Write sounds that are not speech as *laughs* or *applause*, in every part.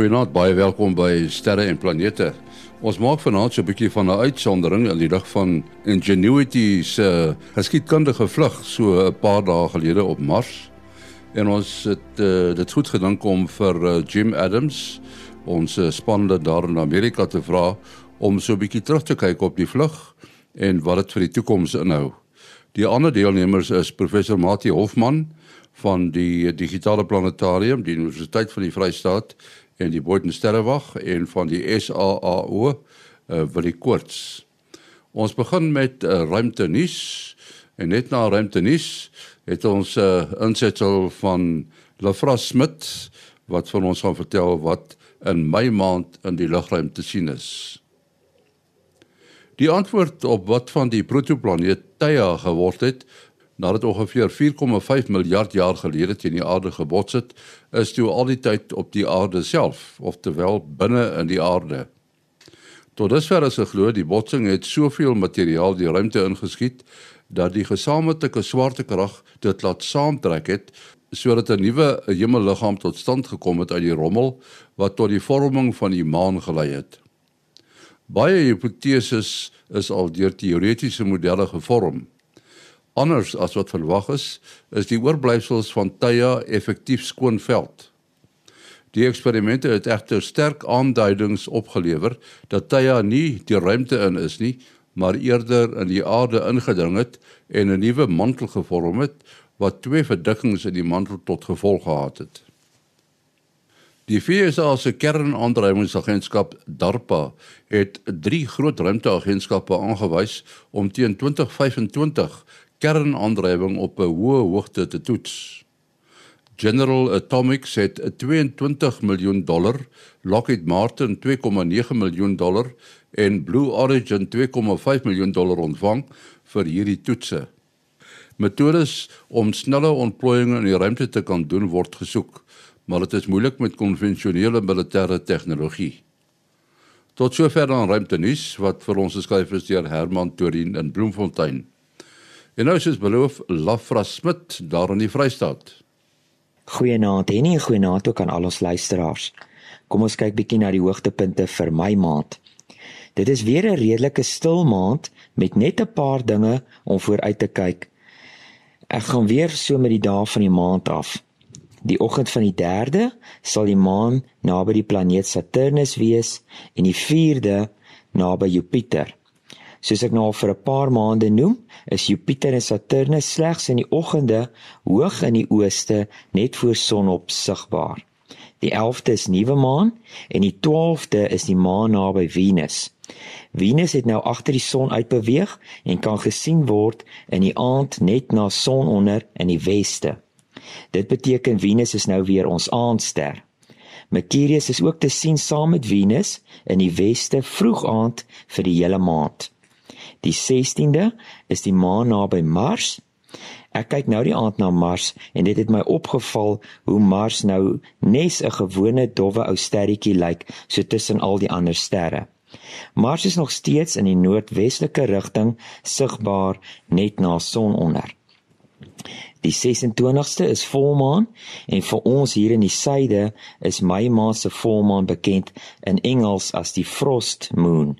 Goeienaand, baie welkom by Sterre en Planete. Ons maak vanaand so 'n bietjie van 'n uitsondering in die lig van Ingenuity se geskiedkundige vlug so 'n paar dae gelede op Mars. En ons het uh, dit goed gedink om vir uh, Jim Adams, ons uh, spanne daar in Amerika te vra om so 'n bietjie terug te kyk op die vlug en wat dit vir die toekoms inhou. Die ander deelnemers is professor Mati Hofman van die digitale planetarium die Universiteit van die Vrystaat en die Boden Sterrewag en van die SAAO uh, eh, vir die koorts. Ons begin met uh, ruimte nuus en net na ruimte nuus het ons 'n uh, eh, insetsel van Lafra Smit wat vir ons gaan vertel wat in Mei maand in die lugruim te sien is. Die antwoord op wat van die protoplaneet Theia geword het, nadat ongeveer 4,5 miljard jaar gelede teen die aarde gebots het, is toe al die tyd op die aarde self, oftewel binne in die aarde. Tot dusver is geglo die botsing het soveel materiaal die ruimte ingeskiet dat die gesamentlike swaartekrag dit laat saamtrek het sodat 'n nuwe hemelliggaam tot stand gekom het uit die rommel wat tot die vorming van die maan gelei het. Baie hipoteses is al deur teoretiese modelle gevorm. Anders as wat verwag is, is die oorblyfsels van Theia effektief skoon veld. Die eksperimente het egter sterk aanduidings opgelewer dat Theia nie die ruimte in is nie, maar eerder in die aarde ingedring het en 'n nuwe mantel gevorm het wat twee verdikkings in die mantel tot gevolg gehad het. Die FSA se kernaandrywingsagentskap DARPA het drie groot ruimteagentskappe aangewys om teen 2025 kernaandrywing op 'n hoë hoogte te toets. General Atomics het 22 miljoen dollar, Lockheed Martin 2,9 miljoen dollar en Blue Origin 2,5 miljoen dollar ontvang vir hierdie toetse. Metodes om snelle ontplooiings in die ruimte te kan doen word gesoek, maar dit is moeilik met konvensionele militêre tegnologie. Tot sover dan ruimtenuus wat vir ons geskryf is deur Herman Torin in Bloemfontein. En nou soos beloof, Lafra Smit daar in die Vrystaat. Goeienaand en nie goeienaand ook aan al ons luisteraars. Kom ons kyk bietjie na die hoogtepunte vir my maand. Dit is weer 'n redelike stil maand met net 'n paar dinge om vooruit te kyk. Ek gaan weer so met die dae van die maand af. Die oggend van die 3de sal die maan naby die planeet Saturnus wees en die 4de naby Jupiter. Soos ek nou al vir 'n paar maande noem, is Jupiter en Saturnus slegs in die oggende hoog in die ooste net voor sonop sigbaar. Die 11de is nuwe maan en die 12de is die maan naby Venus. Venus het nou agter die son uitbeweeg en kan gesien word in die aand net na sononder in die weste. Dit beteken Venus is nou weer ons aandster. Mercurius is ook te sien saam met Venus in die weste vroeg aand vir die hele maand. Die 16de is die maan naby Mars. Ek kyk nou die aand na Mars en dit het my opgeval hoe Mars nou nes 'n gewone dowwe ou sterretjie lyk so tussen al die ander sterre. Mars is nog steeds in die noordwestelike rigting sigbaar net na sononder. Die 26ste is volmaan en vir ons hier in die suide is Mei maand se volmaan bekend in Engels as die frost moon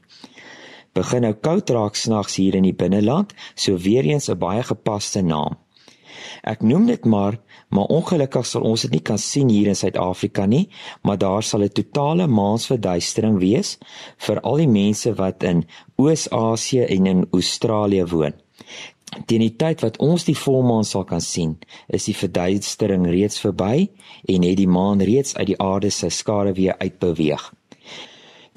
begin nou koud raak snags hier in die binneland, so weer eens 'n baie gepaste naam. Ek noem dit maar, maar ongelukkig sal ons dit nie kan sien hier in Suid-Afrika nie, maar daar sal 'n totale maansverduistering wees vir al die mense wat in Oos-Asië en in Australië woon. Teen die tyd wat ons die volmaan sal kan sien, is die verduistering reeds verby en het die maan reeds uit die aarde se skaduwee uitbeweeg.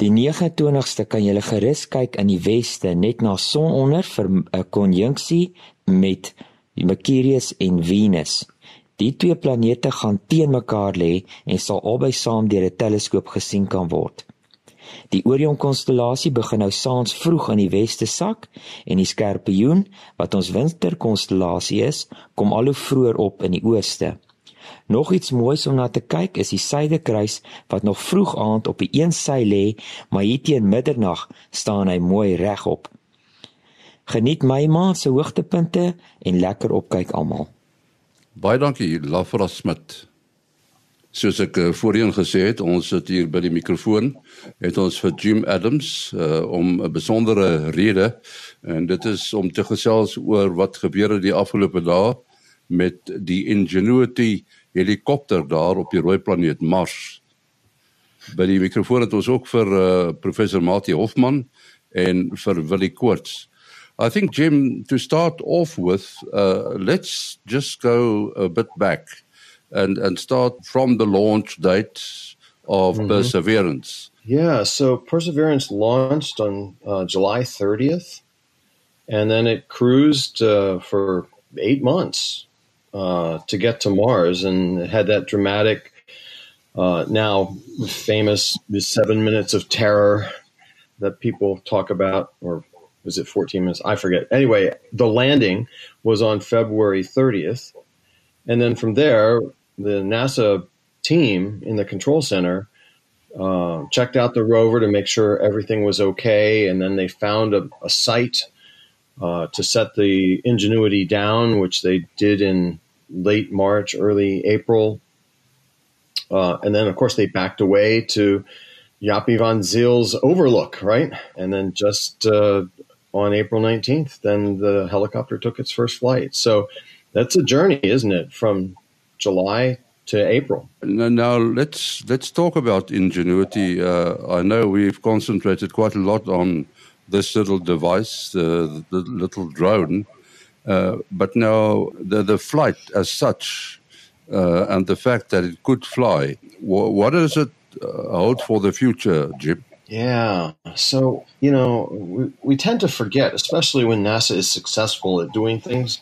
Die 29ste kan jy gerus kyk in die weste net na sononder vir 'n konjunksie met Mercurius en Venus. Die twee planete gaan teen mekaar lê en sal albei saam deur 'n teleskoop gesien kan word. Die Orion konstellasie begin nou saans vroeg in die weste sak en die Skorpioen wat ons winterkonstellasie is, kom al hoe vroeër op in die ooste. Nog iets moois om na te kyk is die suidekruis wat nog vroeg aand op die een sy lê, maar hier teen middernag staan hy mooi regop. Geniet my maand se hoogtepunte en lekker opkyk almal. Baie dankie Lafra Smit. Soos ek uh, voorheen gesê het, ons sit hier by die mikrofoon. Het ons vir Jim Adams uh, om 'n besondere rede en dit is om te gesels oor wat gebeur het die afgelope dae met die Ingenuity helikopter daar op die rooi planeet Mars. By die mikrofoon het ons ook vir uh, professor Mati Hoffman en vir Willie Koorts. I think Jim to start off with uh, let's just go a bit back and and start from the launch date of mm-hmm. Perseverance. Yeah, so Perseverance launched on uh, July 30th, and then it cruised uh, for eight months uh, to get to Mars, and had that dramatic, uh, now famous seven minutes of terror that people talk about, or was it 14 minutes? I forget. Anyway, the landing was on February 30th, and then from there, the NASA team in the control center uh, checked out the rover to make sure everything was okay, and then they found a, a site uh, to set the Ingenuity down, which they did in late March, early April. Uh, and then, of course, they backed away to Yapi van Zyl's Overlook, right? And then just uh, on April 19th, then the helicopter took its first flight. So that's a journey, isn't it? From July to April. Now, let's let's talk about Ingenuity. Uh, I know we've concentrated quite a lot on this little device, the, the little drone, uh, but now the the flight as such, uh, and the fact that it could fly. Wh- what does it uh, hold for the future, Jim? Yeah. So, you know, we, we tend to forget, especially when NASA is successful at doing things,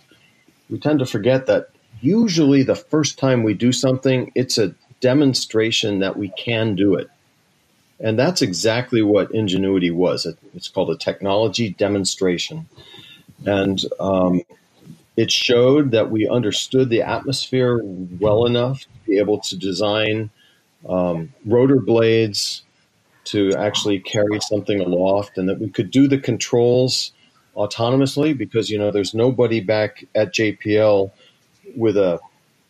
we tend to forget that usually the first time we do something, it's a demonstration that we can do it. And that's exactly what Ingenuity was. It's called a technology demonstration. And um, it showed that we understood the atmosphere well enough to be able to design um, rotor blades to actually carry something aloft and that we could do the controls autonomously because you know there's nobody back at JPL with a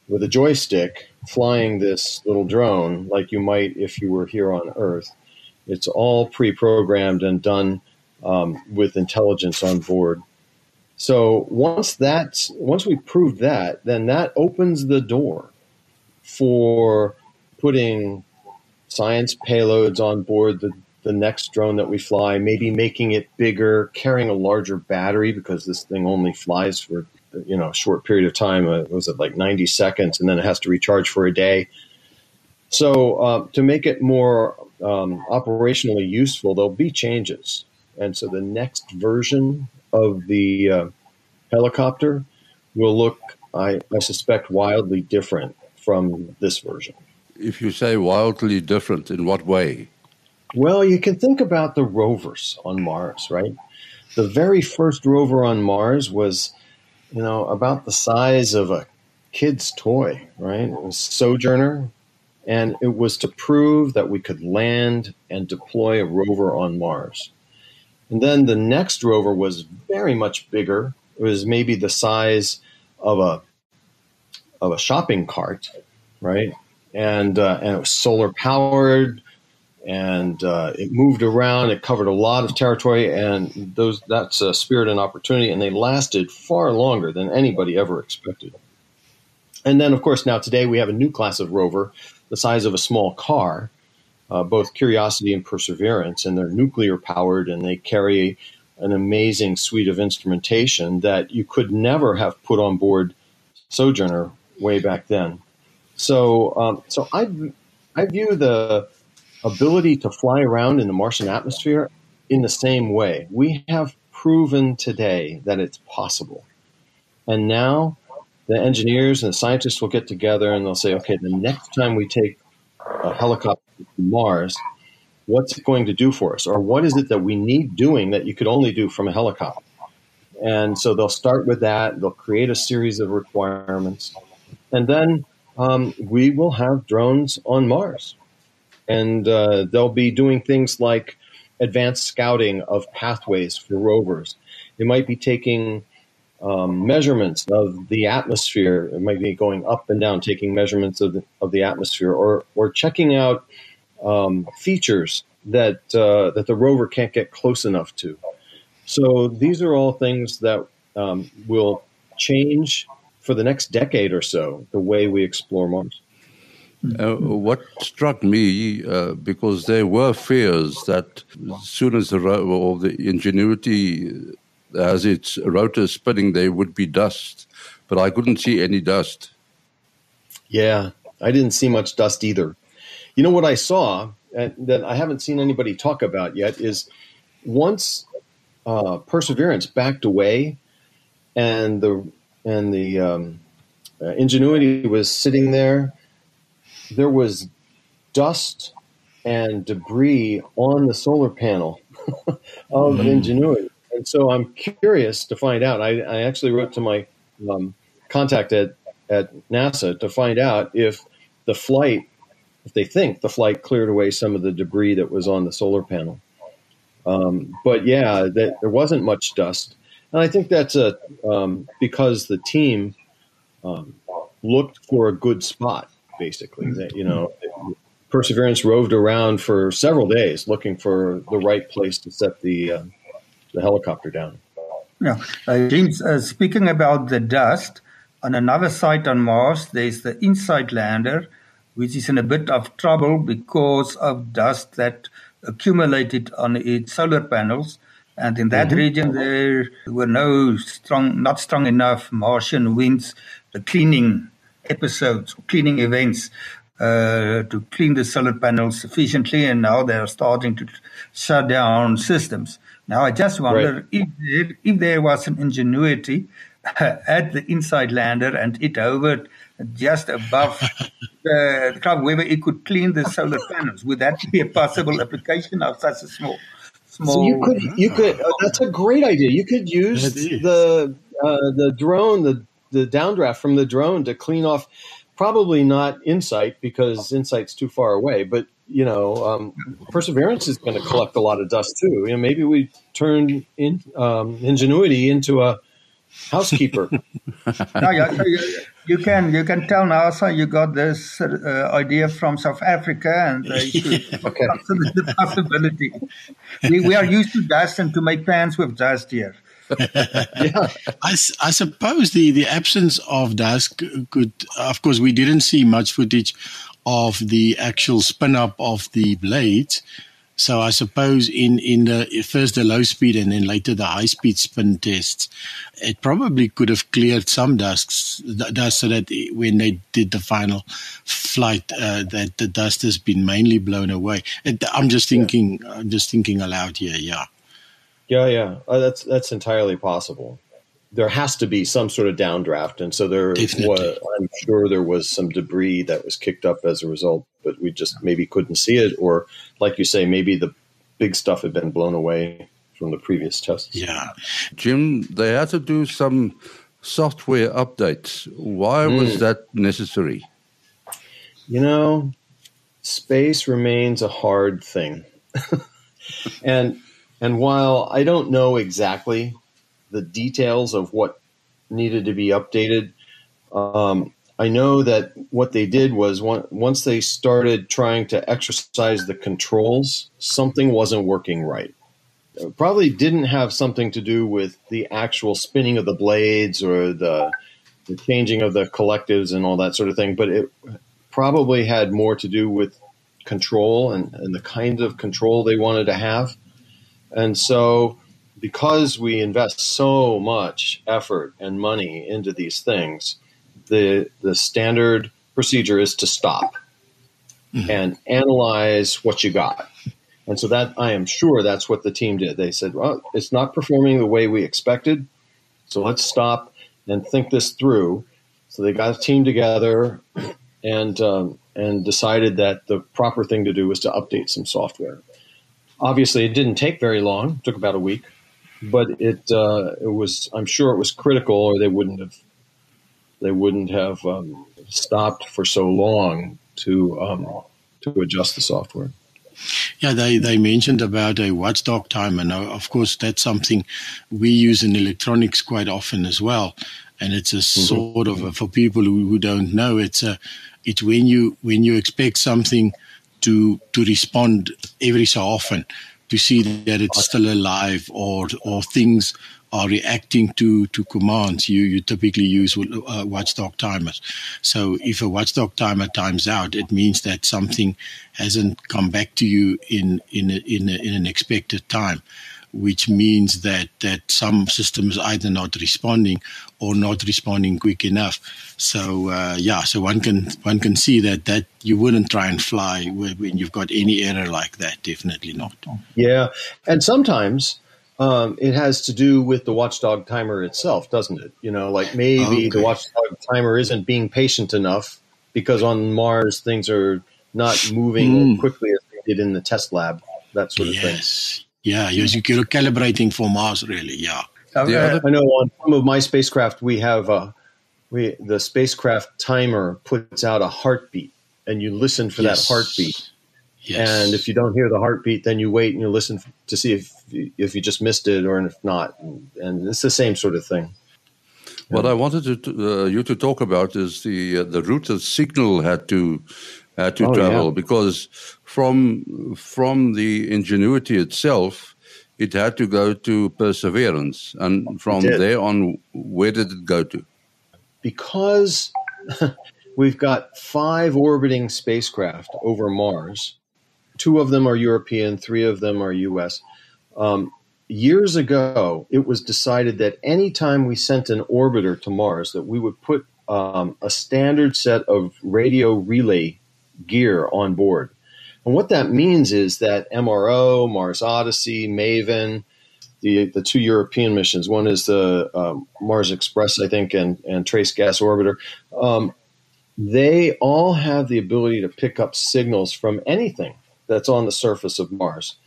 with a joystick flying this little drone like you might if you were here on Earth. It's all pre-programmed and done um, with intelligence on board. So once that's once we prove that, then that opens the door for putting science payloads on board the, the next drone that we fly, maybe making it bigger, carrying a larger battery because this thing only flies for you know a short period of time. Uh, was it like 90 seconds, and then it has to recharge for a day. So uh, to make it more um, operationally useful, there'll be changes, and so the next version of the uh, helicopter will look, I, I suspect, wildly different from this version. If you say wildly different, in what way? Well, you can think about the rovers on Mars, right? The very first rover on Mars was you know, about the size of a kid's toy, right? It was Sojourner, and it was to prove that we could land and deploy a rover on Mars. And then the next rover was very much bigger. It was maybe the size of a of a shopping cart, right? And uh, and it was solar powered and uh, it moved around. It covered a lot of territory, and those that's a spirit and opportunity, and they lasted far longer than anybody ever expected. And then, of course, now today we have a new class of rover, the size of a small car, uh, both Curiosity and Perseverance, and they're nuclear powered, and they carry an amazing suite of instrumentation that you could never have put on board Sojourner way back then. So, um, so I I view the ability to fly around in the Martian atmosphere in the same way. We have proven today that it's possible. And now the engineers and the scientists will get together and they'll say, okay, the next time we take a helicopter to Mars, what's it going to do for us? Or what is it that we need doing that you could only do from a helicopter? And so they'll start with that. They'll create a series of requirements. And then um, we will have drones on Mars and uh, they'll be doing things like advanced scouting of pathways for rovers. They might be taking um, measurements of the atmosphere. It might be going up and down, taking measurements of the, of the atmosphere, or or checking out um, features that uh, that the rover can't get close enough to. So these are all things that um, will change for the next decade or so the way we explore Mars. Uh, what struck me, uh, because there were fears that as soon as the, or the ingenuity has its rotor spinning, there would be dust, but I couldn't see any dust. Yeah, I didn't see much dust either. You know what I saw and that I haven't seen anybody talk about yet is once uh, Perseverance backed away, and the and the um, uh, Ingenuity was sitting there. There was dust and debris on the solar panel *laughs* of mm. Ingenuity, and so I'm curious to find out. I, I actually wrote to my um, contact at at NASA to find out if the flight, if they think the flight cleared away some of the debris that was on the solar panel. Um, but yeah, that, there wasn't much dust, and I think that's a um, because the team um, looked for a good spot. Basically, that you know, Perseverance roved around for several days looking for the right place to set the uh, the helicopter down. Yeah, uh, James. Uh, speaking about the dust, on another site on Mars, there's the InSight lander, which is in a bit of trouble because of dust that accumulated on its solar panels. And in that mm-hmm. region, there were no strong, not strong enough Martian winds, the cleaning episodes, cleaning events to clean the solar panels sufficiently. And now they are starting to shut down systems. Now, I just wonder right. if, there, if there was an ingenuity at the InSight lander and it hovered just above *laughs* the cloud, whether it could clean the solar panels. Would that be a possible application of such a small? Small, so you could, you could. Uh, that's a great idea. You could use the uh, the drone, the the downdraft from the drone to clean off. Probably not InSight because InSight's too far away, but you know, um, Perseverance is going to collect a lot of dust too. You know, maybe we turn in, um, Ingenuity into a housekeeper. *laughs* no, you, you, can you can tell NASA you got this uh, idea from South Africa, and they *laughs* should okay. the possibility. We, we are used to dust and to make pans with dust here. Yeah. *laughs* I, I suppose the, the absence of dust could, of course, we didn't see much footage of the actual spin up of the blades. So I suppose in, in the first the low speed and then later the high speed spin tests, it probably could have cleared some dust, dust so that when they did the final flight, uh, that the dust has been mainly blown away. It, I'm just thinking, yeah. I'm just thinking aloud here. Yeah. Yeah, yeah, uh, that's that's entirely possible there has to be some sort of downdraft, and so there was. I'm sure there was some debris that was kicked up as a result, but we just maybe couldn't see it, or like you say, maybe the big stuff had been blown away from the previous tests. Yeah, Jim, they had to do some software updates. Why mm. was that necessary? You know, space remains a hard thing, *laughs* and and while I don't know exactly the details of what needed to be updated. Um, I know that what they did was one, once they started trying to exercise the controls, something wasn't working right. It probably didn't have something to do with the actual spinning of the blades or the, the changing of the collectives and all that sort of thing, but it probably had more to do with control and, and the kind of control they wanted to have. And so because we invest so much effort and money into these things, the the standard procedure is to stop mm-hmm. and analyze what you got. And so that I am sure that's what the team did. They said, "Well, it's not performing the way we expected, so let's stop and think this through." So they got a team together and um, and decided that the proper thing to do was to update some software. Obviously, it didn't take very long; it took about a week but it uh, it was I'm sure it was critical, or they wouldn't have they wouldn't have um, stopped for so long to um, to adjust the software. Yeah, they, they mentioned about a watchdog timer. Now, of course, that's something we use in electronics quite often as well. And it's a mm-hmm. sort of a, for people who, who don't know, it's a it's when you when you expect something to to respond every so often to see that it's still alive or or things are reacting to, to commands, you, you typically use uh, watchdog timers. So if a watchdog timer times out, it means that something hasn't come back to you in, in, a, in, a, in an expected time which means that that some systems either not responding or not responding quick enough. So uh, yeah, so one can one can see that that you wouldn't try and fly when you've got any error like that. Definitely not. Yeah, and sometimes um, it has to do with the watchdog timer itself, doesn't it? You know, like maybe okay. the watchdog timer isn't being patient enough because on Mars things are not moving mm. quickly as they did in the test lab, that sort of yes. thing. Yeah, you're, you're calibrating for Mars, really. Yeah. yeah. I know on some of my spacecraft we have uh, we the spacecraft timer puts out a heartbeat, and you listen for yes. that heartbeat Yes. And if you don't hear the heartbeat, then you wait and you listen to see if if you just missed it or if not. And it's the same sort of thing. What I wanted to, uh, you to talk about is the uh, the route the signal had to had to oh, travel yeah. because from from the ingenuity itself, it had to go to Perseverance, and from there on, where did it go to? Because *laughs* we've got five orbiting spacecraft over Mars two of them are European, three of them are US. Um, years ago, it was decided that anytime we sent an orbiter to Mars, that we would put um, a standard set of radio relay gear on board. And what that means is that MRO, Mars Odyssey, Maven, the the two European missions. One is the um, Mars Express, I think, and and Trace Gas Orbiter. Um, they all have the ability to pick up signals from anything that's on the surface of Mars.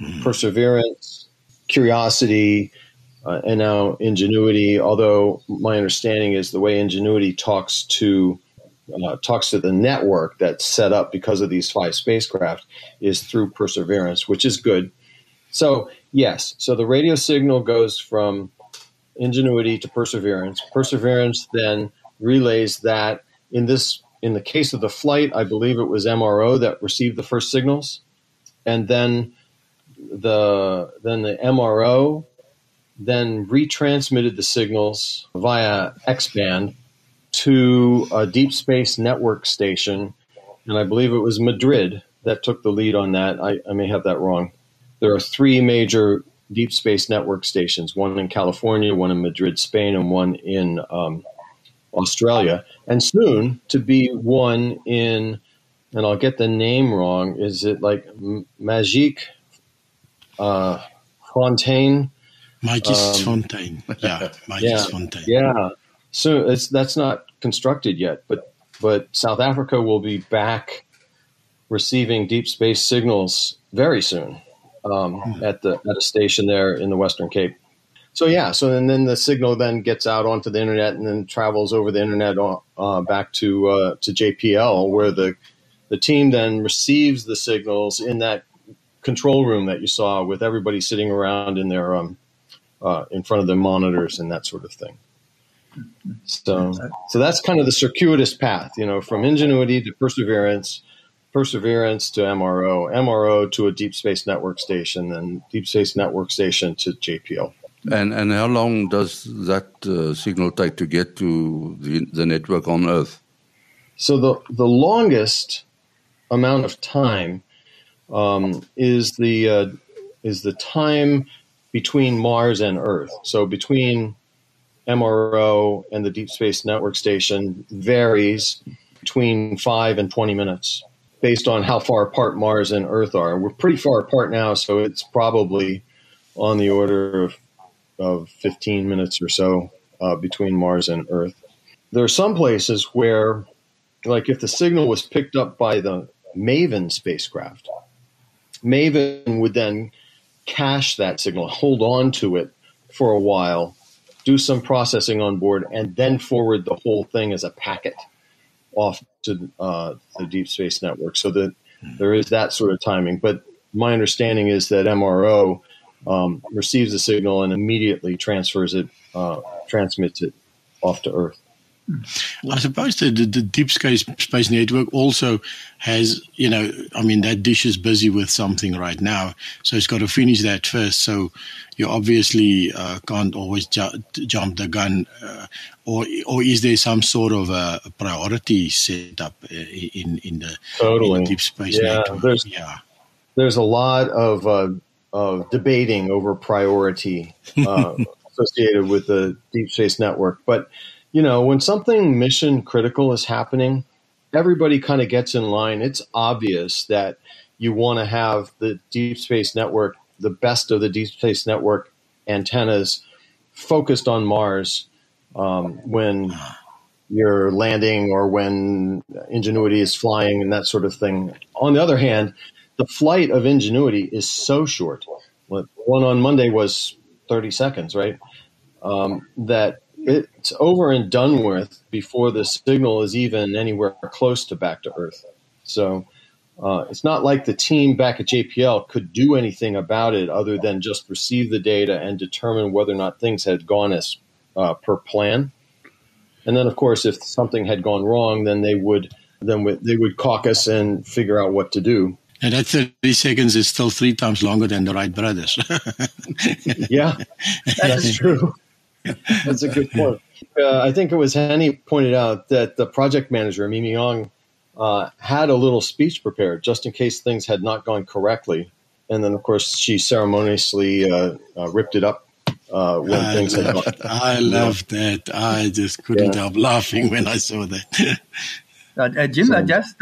Mm. Perseverance, Curiosity, uh, and now Ingenuity. Although my understanding is the way Ingenuity talks to uh, talks to the network that's set up because of these five spacecraft is through Perseverance, which is good. So yes, so the radio signal goes from Ingenuity to Perseverance. Perseverance then relays that in this in the case of the flight, I believe it was MRO that received the first signals, and then the then the MRO then retransmitted the signals via X band to a deep space network station, and I believe it was Madrid that took the lead on that. I, I may have that wrong. There are three major deep space network stations: one in California, one in Madrid, Spain, and one in um, Australia, and soon to be one in, and I'll get the name wrong. Is it like Magique uh, Fontaine? Magis um, Fontaine, yeah, Magis yeah, Fontaine. Yeah, so it's that's not constructed yet, but but South Africa will be back receiving deep space signals very soon um, hmm. at the at a station there in the Western Cape so yeah, so and then the signal then gets out onto the internet and then travels over the internet uh, back to uh, to JPL, where the the team then receives the signals in that control room that you saw with everybody sitting around in their um, uh, in front of the monitors and that sort of thing. So, so that's kind of the circuitous path, you know, from ingenuity to perseverance, perseverance to MRO, MRO to a deep space network station, and deep space network station to JPL. And and how long does that uh, signal take to get to the, the network on Earth? So the the longest amount of time um, is the uh, is the time between Mars and Earth. So between MRO and the Deep Space Network Station varies between five and twenty minutes, based on how far apart Mars and Earth are. We're pretty far apart now, so it's probably on the order of of 15 minutes or so uh, between Mars and Earth. There are some places where, like if the signal was picked up by the MAVEN spacecraft, MAVEN would then cache that signal, hold on to it for a while, do some processing on board, and then forward the whole thing as a packet off to uh, the Deep Space Network. So that there is that sort of timing. But my understanding is that MRO um, receives the signal and immediately transfers it, uh, transmits it off to Earth. I suppose the, the, the, Deep Space, Space Network also has, you know, I mean, that dish is busy with something right now. So it's got to finish that first. So you obviously uh, can't always ju- jump the gun. Uh, or, or is there some sort of a, priority set up uh, in, in, the, totally. in the Deep Space yeah, Network? There's, yeah. There's a lot of, uh, of debating over priority uh, *laughs* associated with the Deep Space Network. But you know, when something mission critical is happening, everybody kind of gets in line. It's obvious that you want to have the Deep Space Network, the best of the Deep Space Network antennas focused on Mars um, when you're landing or when Ingenuity is flying and that sort of thing. On the other hand, the flight of Ingenuity is so short. One on Monday was 30 seconds, right? Um, that it's over and done with before the signal is even anywhere close to back to Earth. So uh, it's not like the team back at JPL could do anything about it other than just receive the data and determine whether or not things had gone as uh, per plan. And then, of course, if something had gone wrong, then they would then they would caucus and figure out what to do. And that 30 seconds is still three times longer than the Wright brothers. *laughs* yeah, that's true. That's a good point. Uh, I think it was Henny pointed out that the project manager, Mimi Aung, uh, had a little speech prepared just in case things had not gone correctly. And then, of course, she ceremoniously uh, uh ripped it up uh, when I things had gone. I love that. I just couldn't yeah. help laughing when I saw that. *laughs* Uh, Jim, so, I just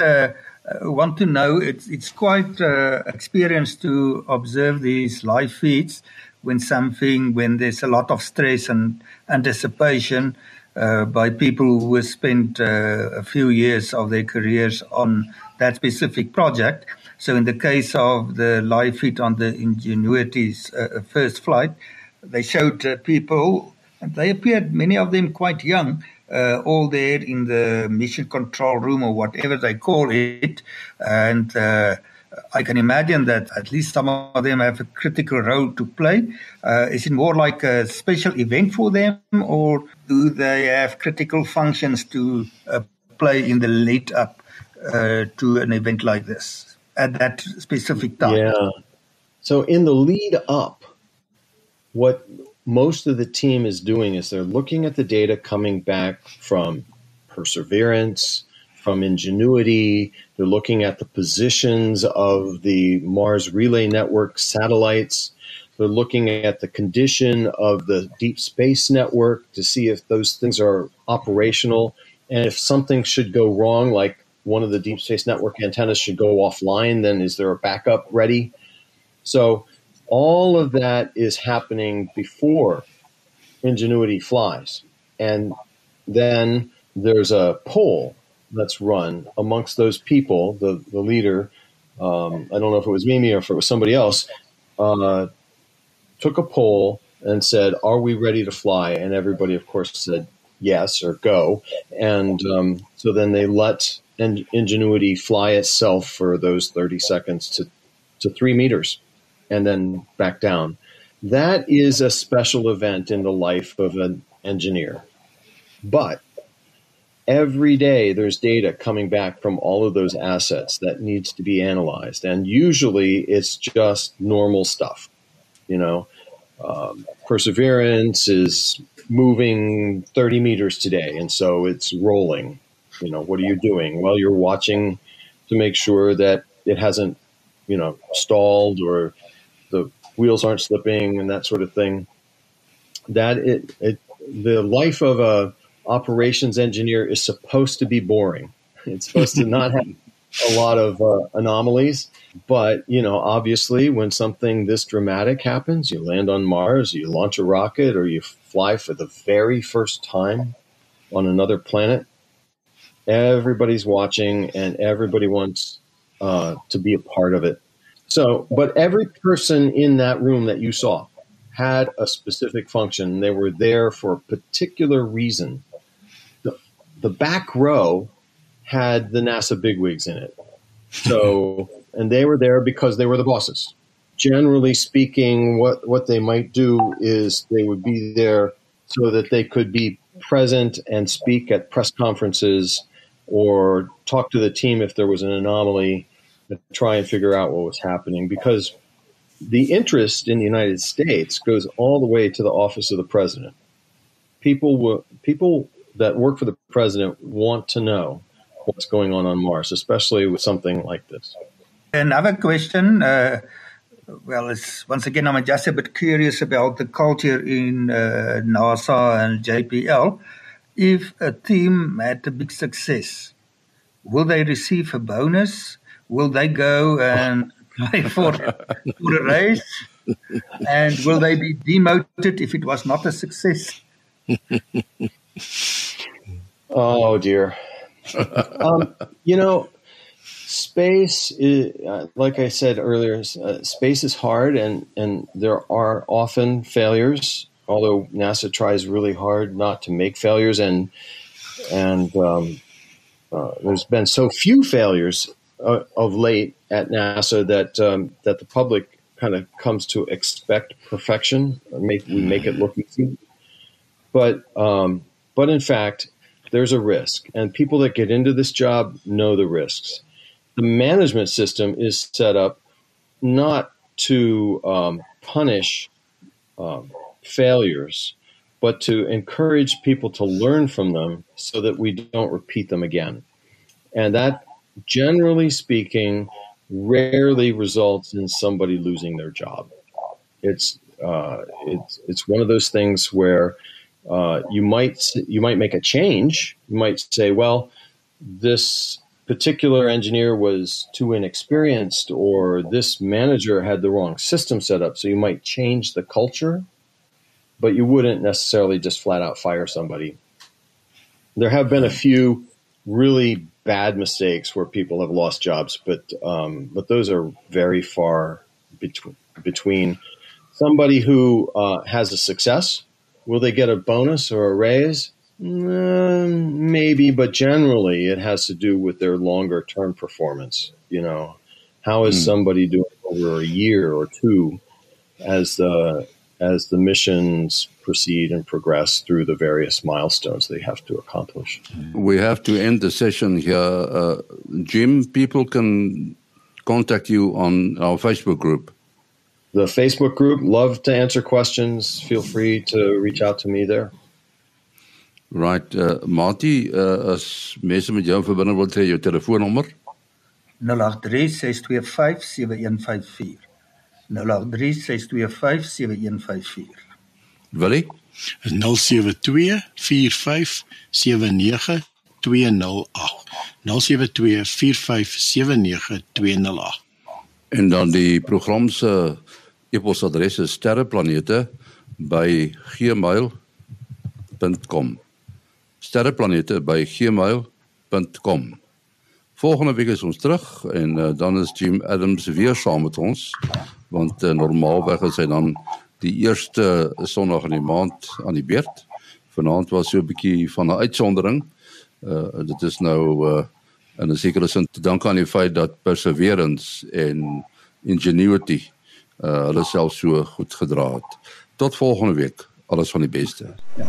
want to know it's, it's quite experience to observe these live feeds when something, when there's a lot of stress and anticipation uh, by people who have spent uh, a few years of their careers on that specific project. So, in the case of the live feed on the Ingenuity's uh, first flight, they showed uh, people, and they appeared, many of them quite young, uh, all there in the mission control room or whatever they call it. And uh, I can imagine that at least some of them have a critical role to play. Uh, is it more like a special event for them, or do they have critical functions to uh, play in the lead up uh, to an event like this at that specific time? Yeah. So in the lead up, what most of the team is doing is they're looking at the data coming back from Perseverance, from Ingenuity. They're looking at the positions of the Mars Relay Network satellites. They're looking at the condition of the Deep Space Network to see if those things are operational. And if something should go wrong, like one of the Deep Space Network antennas should go offline, then is there a backup ready? So all of that is happening before Ingenuity flies. And then there's a poll that's run amongst those people, the, the leader, um, I don't know if it was Mimi or if it was somebody else, uh, took a poll and said, Are we ready to fly? And everybody, of course, said yes or go. And um, so then they let Ingenuity fly itself for those 30 seconds to, to three meters and then back down. That is a special event in the life of an engineer. But every day there's data coming back from all of those assets that needs to be analyzed. And usually it's just normal stuff you know? Um, perseverance is moving 30 meters today and so it's rolling. You know what are you doing? Well you're watching to make sure that it hasn't you know stalled or the wheels aren't slipping and that sort of thing. That it, it the life of a operations engineer is supposed to be boring. It's supposed to not have a lot of uh, anomalies. But, you know, obviously, when something this dramatic happens, you land on Mars, you launch a rocket, or you fly for the very first time on another planet, everybody's watching and everybody wants uh, to be a part of it. So, but every person in that room that you saw had a specific function. They were there for a particular reason the back row had the NASA bigwigs in it. So, *laughs* and they were there because they were the bosses. Generally speaking, what, what they might do is they would be there so that they could be present and speak at press conferences or talk to the team if there was an anomaly and try and figure out what was happening because the interest in the United States goes all the way to the office of the president. People will, people that work for the president want to know what's going on on Mars, especially with something like this. Another question. Uh, well, it's, once again, I'm just a bit curious about the culture in uh, NASA and JPL. If a team had a big success, will they receive a bonus? Will they go and *laughs* play for, for a race? And will they be demoted if it was not a success? *laughs* oh, dear. *laughs* um, you know, space is, uh, like I said earlier, uh, space is hard, and and there are often failures. Although NASA tries really hard not to make failures, and and um, uh, there's been so few failures uh, of late at NASA that um, that the public kind of comes to expect perfection. Make, we make it look easy, but um, but in fact, there's a risk, and people that get into this job know the risks. The management system is set up not to um, punish um, failures, but to encourage people to learn from them so that we don't repeat them again. And that, generally speaking, rarely results in somebody losing their job. It's uh, it's it's one of those things where uh, you might you might make a change. You might say, well, this particular engineer was too inexperienced, or this manager had the wrong system set up. So you might change the culture, but you wouldn't necessarily just flat out fire somebody. There have been a few really bad mistakes where people have lost jobs, but um, but those are very far between between somebody who uh, has a success Will they get a bonus or a raise? Uh, maybe, but generally it has to do with their longer term performance. You know, how is mm. somebody doing over a year or two as the as the missions proceed and progress through the various milestones they have to accomplish. We have to end the session here. Uh, Jim, people can contact you on our Facebook group the Facebook group. Love to answer questions. Feel free to reach out to me there. Right, uh, Marty, uh, as mense met jou verbind wil hê jou telefoonnommer 0836257154. 0836257154. Willie 0724579208. 0724579208. En dan die program se e-posadres is sterreplanete@gmail.com. sterreplanete@gmail.com. Volgende week is ons terug en uh, dan is Jim Adams weer saam met ons want uh, normaalweg is hy dan die eerste Sondag in die maand aan die beurt. Vanaand was so 'n bietjie van 'n uitsondering. Uh dit is nou uh in 'n sekere sin te danke aan die feit dat perseverance en ingenuity uh hulle self so goed gedra het. Tot volgende week. Alles van die beste. Ja.